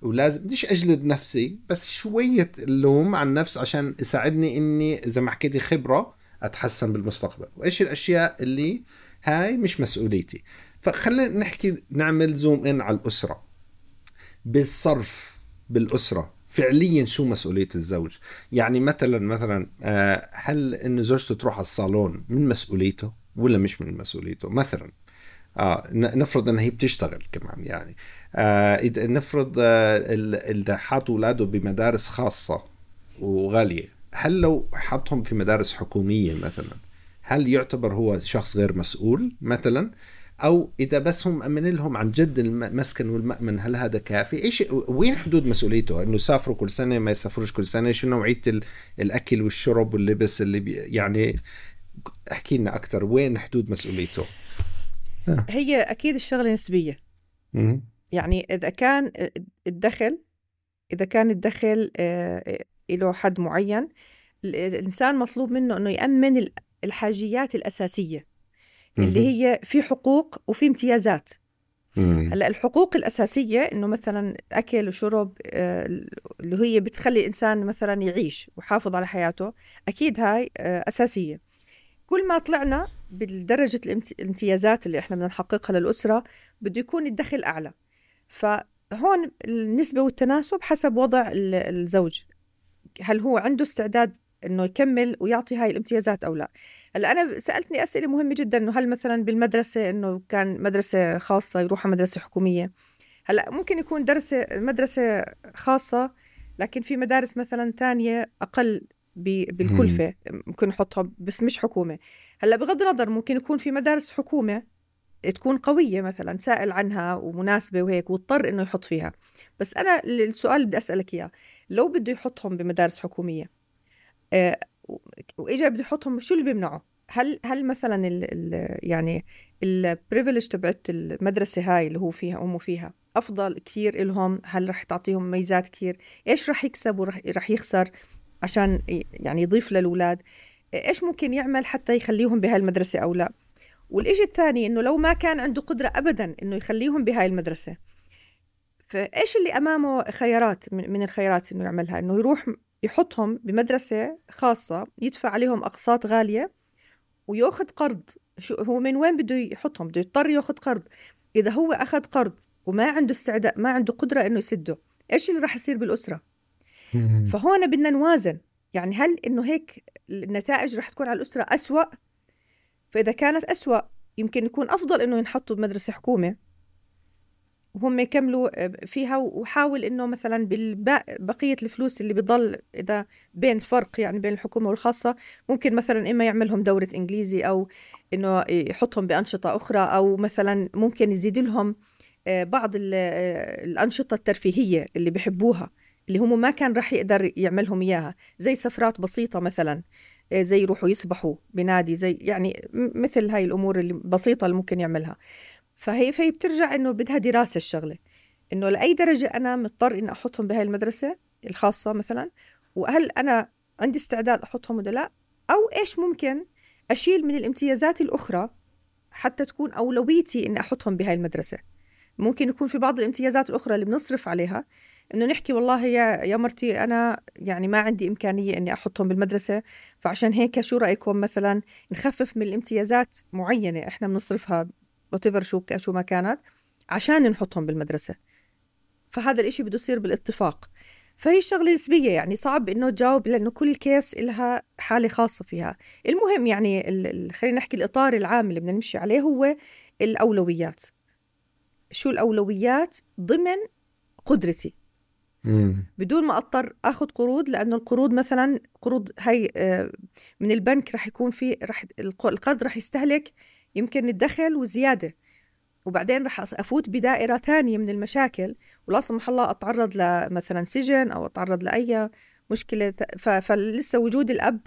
ولازم بديش أجلد نفسي بس شوية اللوم عن النفس عشان يساعدني إني زي ما حكيتي خبرة أتحسن بالمستقبل. وإيش الأشياء اللي هاي مش مسؤوليتي؟ فخلينا نحكي نعمل زوم ان على الأسرة. بالصرف بالأسرة. فعليا شو مسؤولية الزوج؟ يعني مثلا مثلا آه، هل إن زوجته تروح على الصالون من مسؤوليته ولا مش من مسؤوليته؟ مثلا آه نفرض إنها هي بتشتغل كمان يعني. آه إذا نفرض آه اذا حاط أولاده بمدارس خاصة وغالية هل لو حطهم في مدارس حكومية مثلا هل يعتبر هو شخص غير مسؤول مثلا؟ أو إذا بس هم امن لهم عن جد المسكن والمأمن هل هذا كافي؟ إيش وين حدود مسؤوليته؟ إنه يسافروا كل سنة ما يسافروش كل سنة؟ شو نوعية الأكل والشرب واللبس اللي بي يعني احكي لنا أكثر وين حدود مسؤوليته؟
آه. هي أكيد الشغلة نسبية يعني إذا كان الدخل إذا كان الدخل آه، له حد معين الإنسان مطلوب منه إنه يأمن الحاجيات الأساسية اللي هي في حقوق وفي امتيازات. هلأ الحقوق الأساسية إنه مثلا أكل وشرب آه، اللي هي بتخلي الانسان مثلا يعيش ويحافظ على حياته أكيد هاي أساسية. كل ما طلعنا بالدرجة الامتيازات اللي إحنا بدنا نحققها للأسرة بده يكون الدخل أعلى. فهون النسبة والتناسب حسب وضع الزوج. هل هو عنده استعداد إنه يكمل ويعطي هاي الامتيازات أو لا. هلأ أنا سألتني أسئلة مهمة جدا إنه هل مثلا بالمدرسة إنه كان مدرسة خاصة يروح مدرسة حكومية؟ هلأ ممكن يكون درسة مدرسة خاصة لكن في مدارس مثلا ثانية أقل بالكلفة ممكن نحطها بس مش حكومة. هلأ بغض النظر ممكن يكون في مدارس حكومة تكون قوية مثلا سائل عنها ومناسبة وهيك واضطر إنه يحط فيها. بس أنا السؤال اللي بدي أسألك إياه لو بده يحطهم بمدارس حكومية آه واجا بده يحطهم شو اللي بيمنعه؟ هل هل مثلا ال ال يعني البريفليج تبعت المدرسة هاي اللي هو فيها أمه فيها أفضل كثير لهم هل رح تعطيهم ميزات كثير إيش رح يكسب ورح يخسر عشان يعني يضيف للأولاد؟ إيش ممكن يعمل حتى يخليهم بهاي المدرسة أو لا؟ والإشي الثاني إنه لو ما كان عنده قدرة أبدا إنه يخليهم بهاي المدرسة فإيش اللي أمامه خيارات من الخيارات إنه يعملها؟ إنه يروح يحطهم بمدرسة خاصة يدفع عليهم أقساط غالية ويأخذ قرض. شو هو من وين بده يحطهم؟ بده يضطر يأخذ قرض. إذا هو أخذ قرض وما عنده استعداد ما عنده قدرة إنه يسده إيش اللي راح يصير بالأسرة؟ فهون بدنا نوازن. يعني هل إنه هيك النتائج رح تكون على الأسرة أسوأ؟ فإذا كانت أسوأ يمكن يكون أفضل إنه ينحطوا بمدرسة حكومة. وهم يكملوا فيها وحاول إنه مثلا بقية الفلوس اللي بضل إذا بين فرق يعني بين الحكومة والخاصة ممكن مثلا إما يعملهم دورة إنجليزي أو إنه يحطهم بأنشطة أخرى أو مثلا ممكن يزيد لهم آه، بعض آه، الأنشطة الترفيهية اللي بحبوها اللي هم ما كان راح يقدر يعملهم إياها زي سفرات بسيطة مثلا آه، زي يروحوا يسبحوا بنادي زي يعني مثل هاي الأمور اللي بسيطة اللي ممكن يعملها. فهي فهي بترجع إنه بدها دراسة الشغلة. إنه لأي درجة أنا مضطر إني أحطهم بهاي المدرسة الخاصة مثلا وهل أنا عندي استعداد أحطهم ولا لأ؟ أو إيش ممكن أشيل من الامتيازات الأخرى حتى تكون أولويتي إني أحطهم بهاي المدرسة؟ ممكن يكون في بعض الامتيازات الأخرى اللي بنصرف عليها إنه نحكي والله يا يا مرتي أنا يعني ما عندي إمكانية إني أحطهم بالمدرسة فعشان هيك شو رأيكم مثلا نخفف من الامتيازات معينة إحنا بنصرفها وتفر شو شو ما كانت عشان نحطهم بالمدرسة. فهذا الإشي بده يصير بالاتفاق. فهي شغلة نسبية يعني صعب إنه تجاوب لأنه كل كيس لها حالة خاصة فيها. المهم يعني خلينا نحكي الإطار العام اللي بدنا نمشي عليه هو الأولويات. شو الأولويات؟ ضمن قدرتي. بدون ما أضطر آخذ قروض لأنه القروض مثلا قروض هي آه، من البنك رح يكون في رح القرض رح يستهلك يمكن الدخل وزيادة. وبعدين رح أفوت بدائرة ثانية من المشاكل ولا سمح الله أتعرض لمثلا سجن أو أتعرض لأي مشكلة فلسه وجود الأب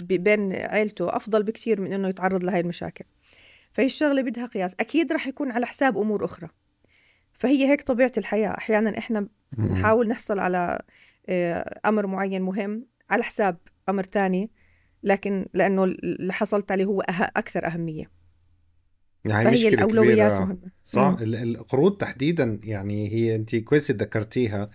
بين عيلته أفضل بكثير من إنه يتعرض لهي المشاكل. فهي الشغلة بدها قياس. أكيد رح يكون على حساب أمور أخرى. فهي هيك طبيعة الحياة. أحيانا إحنا نحاول نحصل على آه، أمر معين مهم على حساب أمر تاني لكن لأنه اللي حصلت عليه هو أه أكثر أهمية.
يعني
فهي
مشكلة
الأولويات
كبيرة.
مهمة.
صح؟
مم.
ال- القروض تحديدا يعني هي أنت كويس ذكرتيها.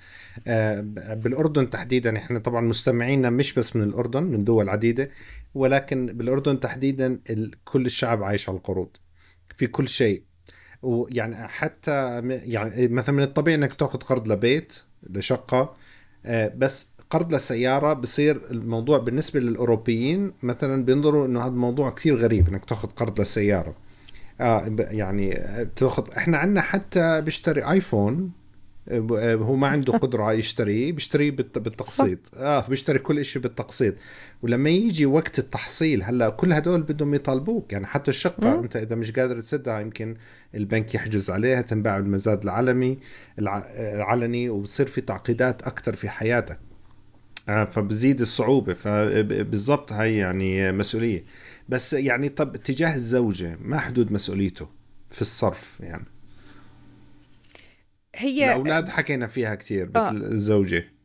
آه، بالأردن تحديدا إحنا طبعا مستمعينا مش بس من الأردن من دول عديدة ولكن بالأردن تحديدا كل الشعب عايش على القروض في كل شيء. ويعني حتى يعني مثلا من الطبيعي إنك تأخذ قرض لبيت لشقة آه، بس قرض لسيارة بصير الموضوع بالنسبة للأوروبيين مثلا بينظروا إنه هذا الموضوع كثير غريب إنك تأخذ قرض للسياره آه يعني آه، بتاخذ إحنا عندنا حتى بيشتري آيفون آه، آه، هو ما عنده قدرة يشتريه بيشتريه بالت- بالتقسيط. آه بيشتري كل إشي بالتقسيط. ولما يجي وقت التحصيل هلأ كل هدول بدهم يطالبوك. يعني حتى الشقة
مم.
أنت إذا مش قادر تسدها يمكن البنك يحجز عليها تنباع بالمزاد العلمي الع- العلني وبصير في تعقيدات أكثر في حياتك. فبزيد الصعوبة فبالضبط هاي يعني مسؤولية. بس يعني طب تجاه الزوجة ما حدود مسؤوليته في الصرف يعني؟
هي
الأولاد حكينا فيها كثير بس
آه.
الزوجة.
الز-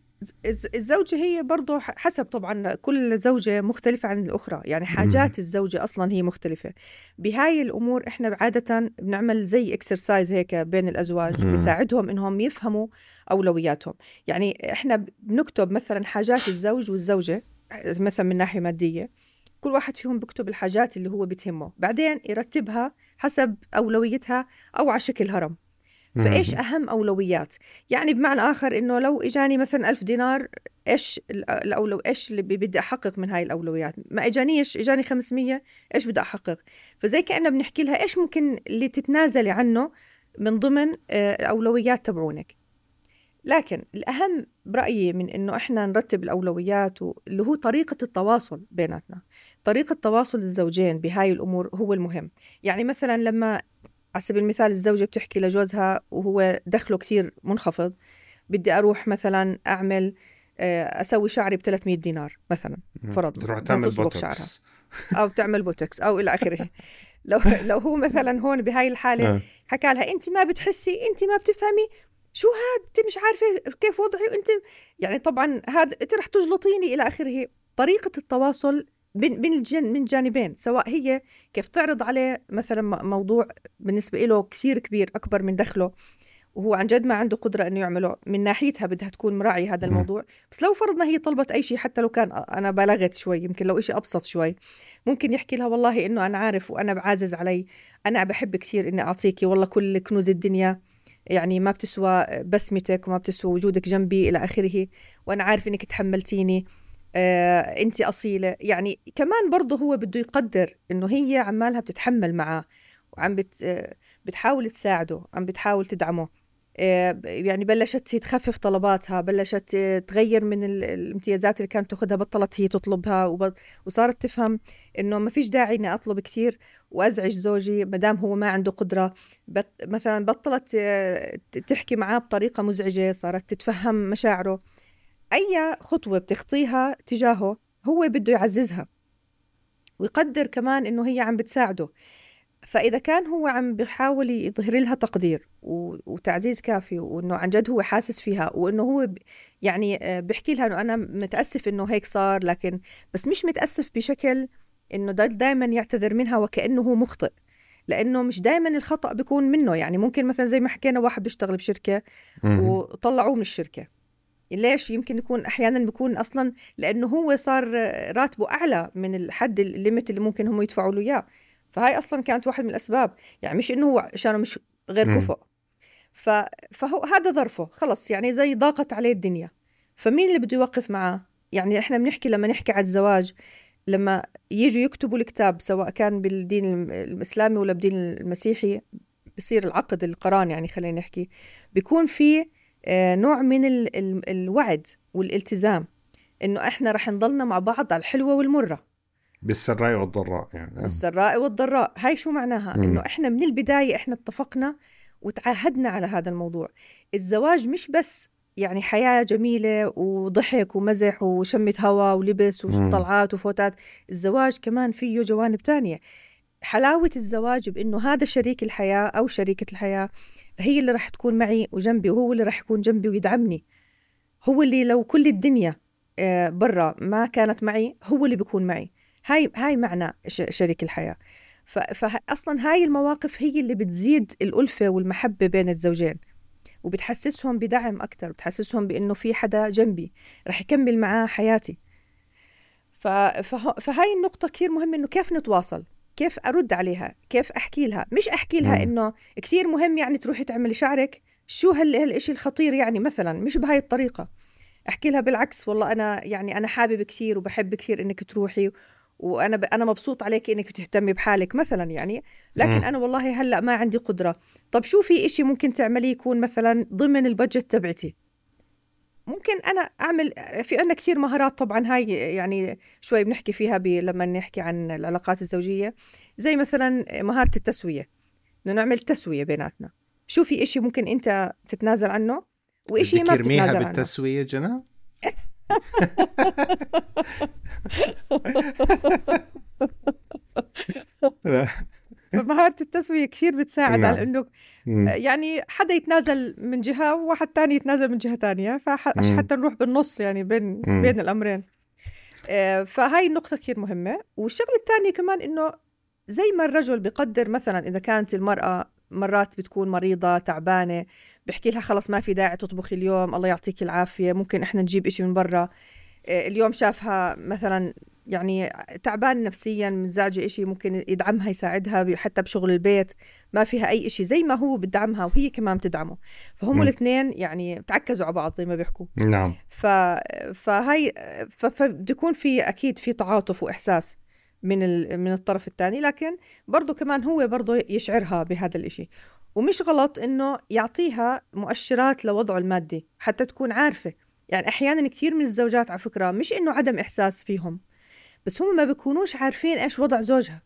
الزوجة هي برضه حسب طبعا كل زوجة مختلفة عن الأخرى. يعني حاجات الزوجة أصلا هي مختلفة. بهاي الأمور إحنا عادة بنعمل زي اكسرسايز هيك بين الأزواج. بيساعدهم إنهم يفهموا أولوياتهم. يعني إحنا بنكتب مثلا حاجات الزوج والزوجة مثلا من ناحية مادية كل واحد فيهم بيكتب الحاجات اللي هو بتهمه. بعدين يرتبها حسب أولويتها أو على شكل هرم. فإيش أهم أولويات؟ يعني بمعنى آخر إنه لو إجاني مثلا ألف دينار إيش ال- الاولو إيش اللي بدي أحقق من هاي الأولويات؟ ما اجانيش إجاني 500 إيش بدي أحقق؟ فزي كانه بنحكي لها إيش ممكن اللي تتنازلي عنه من ضمن آه، الأولويات تبعونك. لكن الأهم برأيي من إنه إحنا نرتب الأولويات اللي هو طريقة التواصل بيناتنا. طريقة تواصل الزوجين بهاي الأمور هو المهم. يعني مثلا لما على سبيل المثال الزوجة بتحكي لجوزها وهو دخله كثير منخفض بدي أروح مثلا أعمل آه، أسوي شعري ب 300 دينار مثلا فرضنا
تروح تعمل بوتوكس.
أو تعمل بوتوكس أو إلى آخره. لو لو هو مثلا هون بهاي الحالة
آه.
حكى لها أنت ما بتحسي أنت ما بتفهمي شو هاد؟ أنت مش عارفة كيف وضعي أنت يعني طبعا هذا أنت رح تجلطيني إلى آخره. طريقة التواصل بين الجن من جانبين سواء هي كيف تعرض عليه مثلا موضوع بالنسبة له كثير كبير أكبر من دخله وهو عن جد ما عنده قدرة إنه يعمله من ناحيتها بدها تكون مراعي هذا. الموضوع بس لو فرضنا هي طلبت أي شيء حتى لو كان أنا بالغت شوي يمكن لو إشي أبسط شوي ممكن يحكي لها والله إنه أنا عارف وأنا بعازز علي أنا بحب كثير إني أعطيكي والله كل كنوز الدنيا يعني ما بتسوى بسمتك وما بتسوى وجودك جنبي إلى آخره وأنا عارف إنك تحملتيني آه، انت أصيلة. يعني كمان برضه هو بده يقدر إنه هي عمالها بتتحمل معاه وعم بت بتحاول تساعده عم بتحاول تدعمه. آه، يعني بلشت هي تخفف طلباتها بلشت تغير من ال- الامتيازات اللي كانت تاخذها بطلت هي تطلبها وب- وصارت تفهم إنه ما فيش داعي إني أطلب كثير وأزعج زوجي ما دام هو ما عنده قدرة. بط مثلا بطلت آه، تحكي معاه بطريقة مزعجة صارت تتفهم مشاعره. أي خطوة بتخطيها تجاهه هو بده يعززها ويقدر كمان إنه هي عم بتساعده. فإذا كان هو عم بيحاول يظهر لها تقدير وتعزيز كافي وإنه عن جد هو حاسس فيها وإنه هو يعني آه، بيحكي لها إنه أنا متأسف إنه هيك صار لكن بس مش متأسف بشكل إنه دائما يعتذر منها وكأنه هو مخطئ لأنه مش دائما الخطأ بيكون منه. يعني ممكن مثلا زي ما حكينا واحد بيشتغل بشركة
مم.
وطلعوه من الشركة. ليش يمكن يكون أحيانا بيكون أصلا لأنه هو صار راتبه أعلى من الحد الليمت اللي ممكن هم يدفعوا له إياه. فهاي أصلا كانت واحد من الأسباب. يعني مش إنه هو عشانه مش غير. كفؤ. ف... فهو هذا ظرفه. خلص يعني زي ضاقت عليه الدنيا. فمين اللي بده يوقف معاه؟ يعني إحنا بنحكي لما نحكي على الزواج لما يجوا يكتبوا الكتاب سواء كان بالدين الإسلامي ولا بالدين المسيحي بصير العقد القران يعني خلينا نحكي بيكون في نوع من ال... ال... الوعد والالتزام إنه إحنا رح نضلنا مع بعض على الحلوة والمرة.
بالسراء والضراء يعني
والسراء والضراء. هاي شو معناها؟
مم.
إنه إحنا من البداية إحنا اتفقنا وتعاهدنا على هذا الموضوع. الزواج مش بس يعني حياة جميلة وضحك ومزح وشمة هوا ولبس. وطلعات وفوتات الزواج كمان فيه جوانب تانية. حلاوة الزواج بأنه هذا شريك الحياة أو شريكة الحياة هي اللي رح تكون معي وجنبي وهو اللي رح يكون جنبي ويدعمني. هو اللي لو كل الدنيا آه، برا ما كانت معي هو اللي بيكون معي. هاي هاي معنى شريك الحياة. فاصلا هاي المواقف هي اللي بتزيد الألفة والمحبة بين الزوجين. وبتحسسهم بدعم أكثر بتحسسهم بإنه في حدا جنبي رح يكمل معاه حياتي. فهاي النقطة كثير مهمة إنه كيف نتواصل. كيف أرد عليها؟ كيف أحكي لها؟ مش أحكي لها إنه كثير مهم يعني تروحي تعملي شعرك؟ شو هالشيء الخطير يعني مثلا؟ مش بهاي الطريقة. أحكي لها بالعكس والله أنا يعني أنا حابب كثير وبحب كثير إنك تروحي وأنا ب... أنا مبسوط عليك إنك بتهتمي بحالك مثلا يعني. لكن. أنا والله هلأ ما عندي قدرة. طب شو في إشي ممكن تعمليه يكون مثلا ضمن البادجت تبعتي؟ ممكن أنا أعمل في عندنا كثير مهارات طبعا هاي يعني شوي بنحكي فيها. لما نحكي عن العلاقات الزوجية. زي مثلا مهارة التسوية. إنه نعمل تسوية بيناتنا. شو في إشي ممكن أنت تتنازل عنه؟
وإشي ما بتتنازل عنه. بالتسوية جنى
فمهارة التسوية كثير بتساعد نعم. على انه يعني حدا يتنازل من جهة وواحد تاني يتنازل من جهة تانية فعشان حتى نروح بالنص يعني بين مم. بين الأمرين. آه، فهاي النقطة كثير مهمة. والشغلة الثانية كمان إنه زي ما الرجل بقدر مثلا إذا كانت المرأة مرات بتكون مريضة تعبانة بحكي لها خلص ما في داعي تطبخي اليوم الله يعطيك العافية ممكن إحنا نجيب إشي من برا. آه، اليوم شافها مثلا يعني تعبان نفسيا منزعجة إشي ممكن يدعمها يساعدها حتى بشغل البيت. ما فيها أي إشي زي ما هو بدعمها وهي كمان بتدعمه. فهم الاثنين يعني تعكزوا على بعض زي ما بيحكوا.
نعم.
ف... فهي فبده يكون في أكيد في تعاطف وإحساس من ال... من الطرف الثاني. لكن برضه كمان هو برضه يشعرها بهذا الإشي. ومش غلط إنه يعطيها مؤشرات لوضعه المادي حتى تكون عارفة. يعني أحيانا كثير من الزوجات على فكرة مش إنه عدم إحساس فيهم. بس هم ما بيكونوش عارفين إيش وضع زوجها.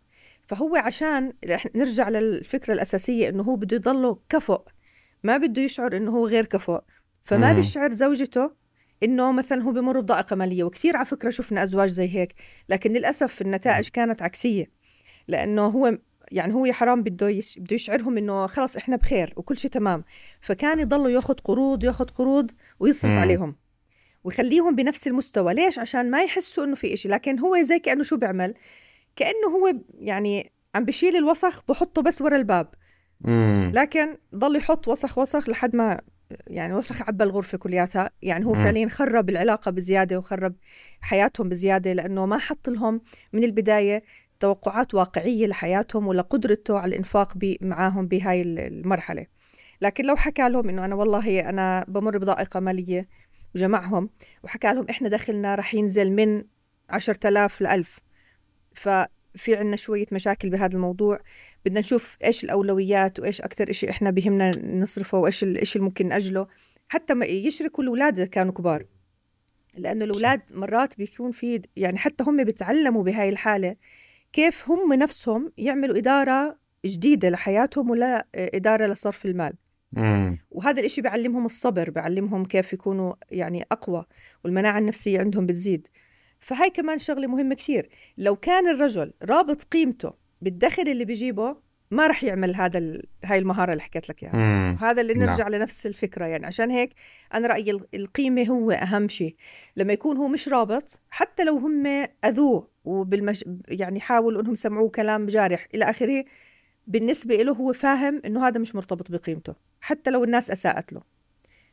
فهو عشان نرجع للفكرة الأساسية إنه هو بده يضله كفؤ. ما بده يشعر إنه هو غير كفؤ. فما بيشعر زوجته إنه مثلا هو بمر بضائقة مالية. وكثير على فكرة شفنا أزواج زي هيك. لكن للأسف النتائج كانت عكسية. لأنه هو يعني هو يا حرام بده يش... بده يشعرهم إنه خلص إحنا بخير وكل شيء تمام. فكان يضلوا ياخذ قروض ياخذ قروض ويصرف عليهم. ويخليهم بنفس المستوى. ليش؟ عشان ما يحسوا إنه في إشي. لكن هو زي كأنه شو بيعمل؟ كأنه هو يعني عم بشيل الوسخ بحطه بس ورا الباب.
مم.
لكن ضل يحط وسخ وسخ لحد ما يعني وسخ عبى الغرفة كلياتها. يعني هو فعليا خرب العلاقة بزيادة وخرب حياتهم بزيادة لأنه ما حط لهم من البداية توقعات واقعية لحياتهم ولقدرته على الإنفاق معاهم بهاي المرحلة. لكن لو حكى لهم إنه أنا والله أنا بمر بضائقة مالية وجمعهم وحكى لهم إحنا دخلنا رح ينزل من عشرة آلاف لألف. ففي عنا شوية مشاكل بهذا الموضوع. بدنا نشوف إيش الأولويات وإيش أكثر إشي إحنا بهمنا نصرفه وإيش الإشي اللي ممكن نأجله. حتى ما يشركوا الأولاد إذا كانوا كبار. لأنه الأولاد مرات بيكون في يعني حتى هم بيتعلموا بهاي الحالة كيف هم نفسهم يعملوا إدارة جديدة لحياتهم ولا إدارة لصرف المال.
مم.
وهذا الإشي بيعلمهم الصبر بيعلمهم كيف يكونوا يعني أقوى والمناعة النفسية عندهم بتزيد. فهاي كمان شغلة مهمة كثير. لو كان الرجل رابط قيمته بالدخل اللي بيجيبه ما رح يعمل هذا ال... هاي المهارة اللي حكيت لك
يعني
وهذا اللي نرجع نعم. لنفس الفكرة يعني. عشان هيك أنا رأيي القيمة هو أهم شيء. لما يكون هو مش رابط حتى لو هم أذوه وبالمش... يعني حاولوا أنهم سمعوه كلام جارح إلى آخره بالنسبة له هو فاهم إنه هذا مش مرتبط بقيمته حتى لو الناس أساءت له.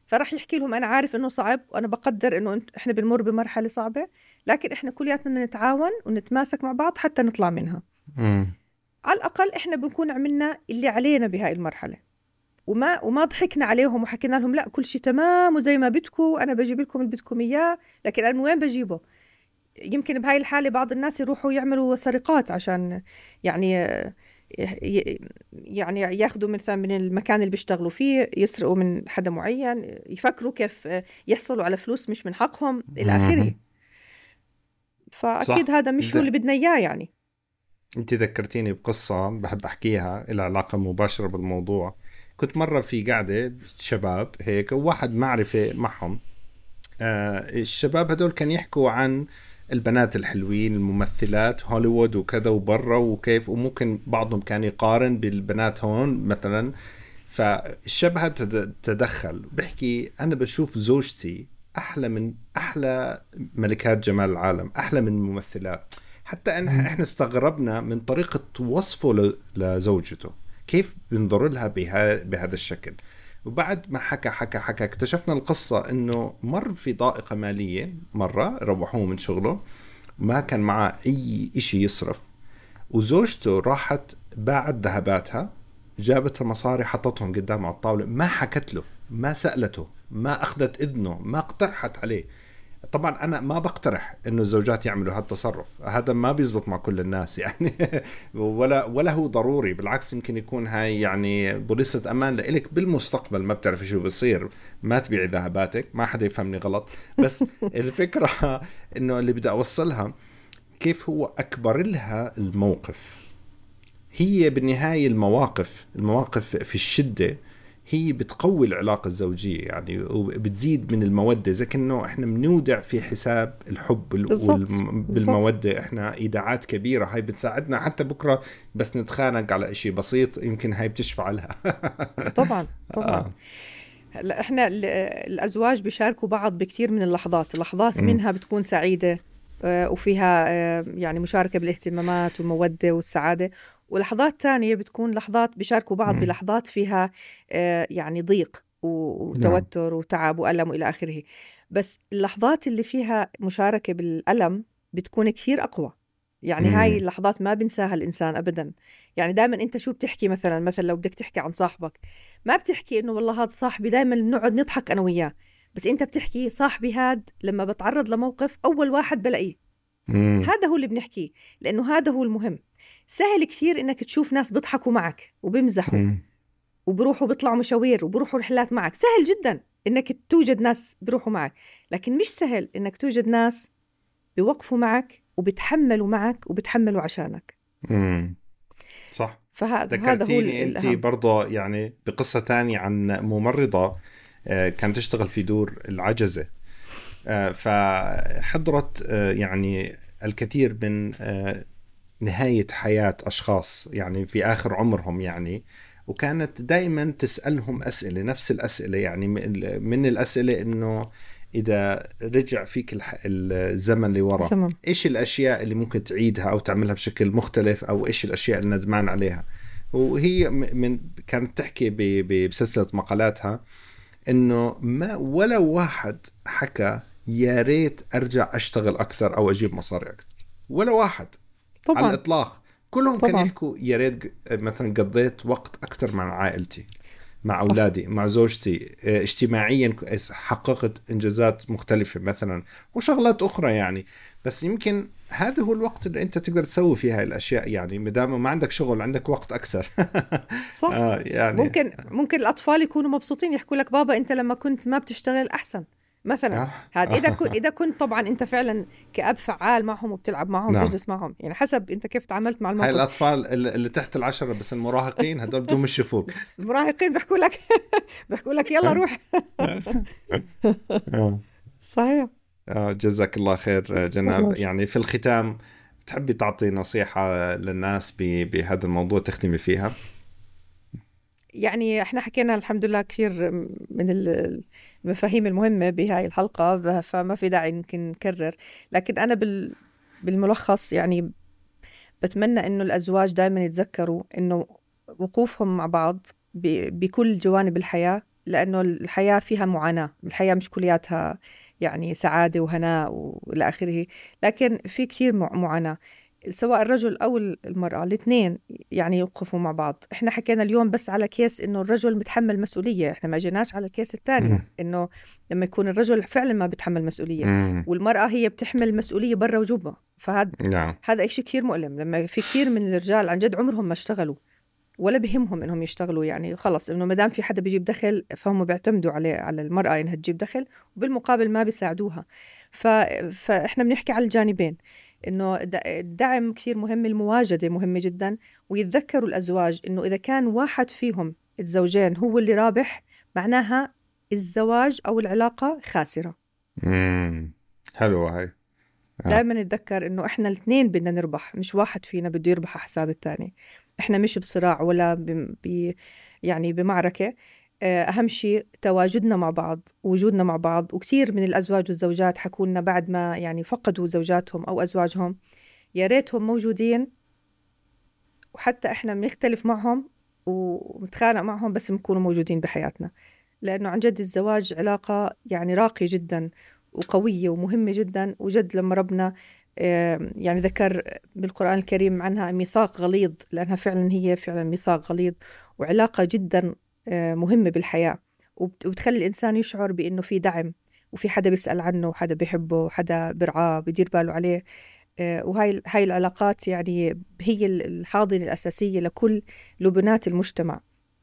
فراح يحكي لهم أنا عارف إنه صعب وأنا بقدر إنه إحنا بنمر بمرحلة صعبة لكن إحنا كلياتنا نتعاون ونتماسك مع بعض حتى نطلع منها. على الأقل إحنا بنكون عملنا اللي علينا بهاي المرحلة. وما وما ضحكنا عليهم وحكينا لهم لا كل شيء تمام وزي ما بدكم وأنا بجيب لكم اللي بدكم إياه لكن أنا وين بجيبه؟ يمكن بهاي الحالة بعض الناس يروحوا يعملوا سرقات عشان يعني يعني ياخذوا مثلا من المكان اللي بيشتغلوا فيه يسرقوا من حدا معين يفكروا كيف يحصلوا على فلوس مش من حقهم إلى آخره. فأكيد صح. هذا مش هو اللي بدنا إياه يعني.
إنت ذكرتيني بقصة بحب أحكيها لها علاقة مباشرة بالموضوع. كنت مرة في قعده شباب هيك وواحد معرفة معهم. آه الشباب هدول كانوا يحكوا عن البنات الحلوين الممثلات هوليوود وكذا وبرا وكيف وممكن بعضهم كان يقارن بالبنات هون مثلا. فالشاب هذا تدخل. بحكي أنا بشوف زوجتي أحلى من أحلى ملكات جمال العالم أحلى من الممثلات حتى إن إحنا استغربنا من طريقة وصفه لزوجته. كيف بنظر لها بهذا الشكل. وبعد ما حكى حكى حكى اكتشفنا القصة إنه مر في ضائقة مالية مرة روحوه من شغله ما كان معه أي إشي يصرف وزوجته راحت باعت ذهباتها جابت المصاري حطتهم قدامه على الطاولة ما حكت له ما سألته ما أخذت إذنه ما اقترحت عليه. طبعا أنا ما بقترح إنه الزوجات يعملوا هذا التصرف هذا ما بيزبط مع كل الناس يعني. ولا ولا هو ضروري بالعكس يمكن يكون هاي يعني بوليصة أمان لإلك بالمستقبل. ما بتعرفي شو بصير ما تبيعي ذهباتك ما حدا يفهمني غلط. بس الفكرة إنه اللي بدي أوصلها كيف هو أكبر لها الموقف. هي بالنهاية المواقف المواقف في الشدة هي بتقوي العلاقة الزوجية يعني وبتزيد من المودة زي كأنه إحنا بنودع في حساب الحب بالزبط. بالمودة. إحنا إيداعات كبيرة هاي بتساعدنا حتى بكرة بس نتخانق على إشي بسيط يمكن هاي بتشفع لها.
طبعا طبعا. آه. هلا إحنا الأزواج بيشاركوا بعض بكثير من اللحظات اللحظات منها بتكون سعيدة آه، وفيها آه، يعني مشاركة بالاهتمامات والمودة والسعادة. ولحظات تانية بتكون لحظات بيشاركوا بعض مم. بلحظات فيها آه، يعني ضيق وتوتر نعم. وتعب وألم وإلى آخره. بس اللحظات اللي فيها مشاركة بالألم بتكون كثير أقوى. يعني مم. هاي اللحظات ما بنساها الإنسان أبدا. يعني دائما أنت شو بتحكي مثلا؟ مثلا لو بدك تحكي عن صاحبك. ما بتحكي إنه والله هذا صاحبي دائما بنقعد نضحك أنا وياه. بس أنت بتحكي صاحبي هاد لما بتعرض لموقف أول واحد بلاقيه. هذا هو اللي بنحكيه. لأنه هذا هو المهم. سهل كثير إنك تشوف ناس بيضحكوا معك وبيمزحوا وبروحوا بيطلعوا مشاوير وبروحوا رحلات معك. سهل جدا إنك توجد ناس بيروحوا معك لكن مش سهل إنك توجد ناس بيوقفوا معك وبتحملوا معك وبتحملوا عشانك.
امم صح. فهذا هذا هو أنت برضه يعني بقصة ثانية عن ممرضة آه، كانت تشتغل في دور العجزة. آه، فحضرت آه، يعني الكثير من نهاية حياة أشخاص يعني في آخر عمرهم يعني. وكانت دائما تسألهم أسئلة نفس الأسئلة يعني من الأسئلة إنه إذا رجع فيك الزمن لورا إيش الأشياء اللي ممكن تعيدها أو تعملها بشكل مختلف أو إيش الأشياء اللي ندمان عليها؟ وهي من كانت تحكي بسلسلة مقالاتها إنه ما ولا واحد حكى يا ريت أرجع أشتغل أكثر أو أجيب مصاري أكثر. ولا واحد. طبعا. على الإطلاق. كلهم كانوا يحكوا يا ريت مثلا قضيت وقت أكثر مع عائلتي مع صح. أولادي مع زوجتي. آه، اجتماعيا حققت إنجازات مختلفة مثلا وشغلات أخرى يعني. بس يمكن هذا هو الوقت اللي أنت تقدر تسوي فيه هاي الأشياء يعني ما دام ما عندك شغل عندك وقت أكثر.
صح. آه يعني. ممكن ممكن الأطفال يكونوا مبسوطين يحكوا لك بابا أنت لما كنت ما بتشتغل أحسن. مثلا. آه. هذا إذا كنت إذا كنت طبعا أنت فعلا كأب فعال معهم وبتلعب معهم نعم. وتجلس معهم. يعني حسب أنت كيف تعاملت مع الموقف.
هاي الاطفال اللي تحت العشرة بس المراهقين هدول بدهم يشوفوك
المراهقين بيحكوا لك بيحكوا لك يلا روح.
آه.
صحيح.
آه جزاك الله خير جناب. يعني في الختام تحبي تعطي نصيحة للناس بهذا الموضوع تختمي فيها؟
يعني إحنا حكينا الحمد لله كثير من المفاهيم المهمة بهاي الحلقة فما في داعي يمكن نكرر. لكن أنا بال بالملخص يعني بتمنى إنه الأزواج دائما يتذكروا إنه وقوفهم مع بعض بكل جوانب الحياة لأنه الحياة فيها معاناة الحياة مش كلياتها يعني سعادة وهناء وإلى آخره. لكن في كثير معاناة. سواء الرجل أو المرأة الاثنين يعني يوقفوا مع بعض. إحنا حكينا اليوم بس على كيس إنه الرجل متحمل مسؤولية إحنا ما جيناش على الكيس الثاني إنه لما يكون الرجل فعلا ما بتحمل مسؤولية والمرأة هي بتحمل مسؤولية برا وجوبا فهذا نعم. هذا شيء كثير مؤلم. لما في كثير من الرجال عن جد عمرهم ما اشتغلوا ولا بهمهم إنهم يشتغلوا. يعني خلص إنه ما دام في حدا بيجيب دخل فهم بيعتمدوا عليه على المرأة إنها تجيب دخل وبالمقابل ما بيساعدوها. ف... فإحنا بنحكي على الجانبين. إنه الدعم كثير مهم المواجدة مهمة جدا ويتذكروا الأزواج إنه إذا كان واحد فيهم الزوجين هو اللي رابح معناها الزواج أو العلاقة خاسرة.
امم حلوة هاي.
آه. دائما نتذكر إنه إحنا الاثنين بدنا نربح مش واحد فينا بده يربح على حساب الثاني. إحنا مش بصراع ولا ب... ب... يعني بمعركة. آه، أهم شيء تواجدنا مع بعض وجودنا مع بعض. وكثير من الأزواج والزوجات حكوا لنا بعد ما يعني فقدوا زوجاتهم أو أزواجهم يا ريتهم موجودين وحتى إحنا بنختلف معهم ونتخانق معهم بس بنكونوا موجودين بحياتنا. لأنه عن جد الزواج علاقة يعني راقية جدا وقوية ومهمة جدا. وجد لما ربنا يعني ذكر بالقرآن الكريم عنها ميثاق غليظ لأنها فعلا هي فعلا ميثاق غليظ وعلاقة جدا مهمة بالحياة. وبتخلي الإنسان يشعر بأنه في دعم وفي حدا بيسأل عنه وحدا بيحبه وحدا برعاه بيدير باله عليه. آه، وهاي هاي العلاقات يعني هي الحاضنة الأساسية لكل لبنات المجتمع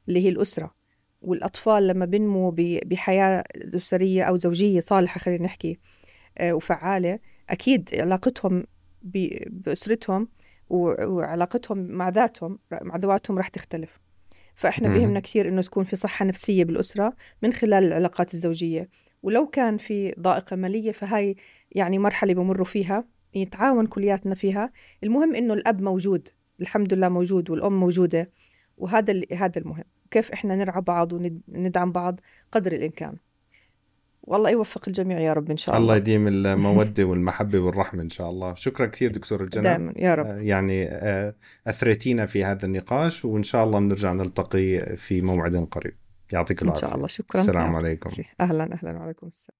اللي هي الأسرة. والأطفال لما بنموا بحياة أسرية أو زوجية صالحة خلينا نحكي آه، وفعالة أكيد علاقتهم بأسرتهم وعلاقتهم مع ذاتهم مع ذواتهم رح تختلف. فإحنا بيهمنا كثير إنه تكون في صحة نفسية بالأسرة من خلال العلاقات الزوجية. ولو كان في ضائقة مالية فهاي يعني مرحلة بمروا فيها يتعاون كلياتنا فيها. المهم إنه الأب موجود الحمد لله موجود والأم موجودة وهذا هذا المهم. كيف إحنا نرعى بعض وندعم بعض؟ قدر الإمكان. والله يوفق الجميع يا رب إن شاء الله
الله. يديم المودة والمحبة والرحمة إن شاء الله. شكرا كثير دكتور جنى
دائما يا رب. آه،
يعني آه، أثريتينا في هذا النقاش وإن شاء الله بنرجع نلتقي في موعد قريب. يعطيك العافيه
إن شاء الله. شكرا.
السلام عليكم.
أهلا أهلا وعليكم السلام.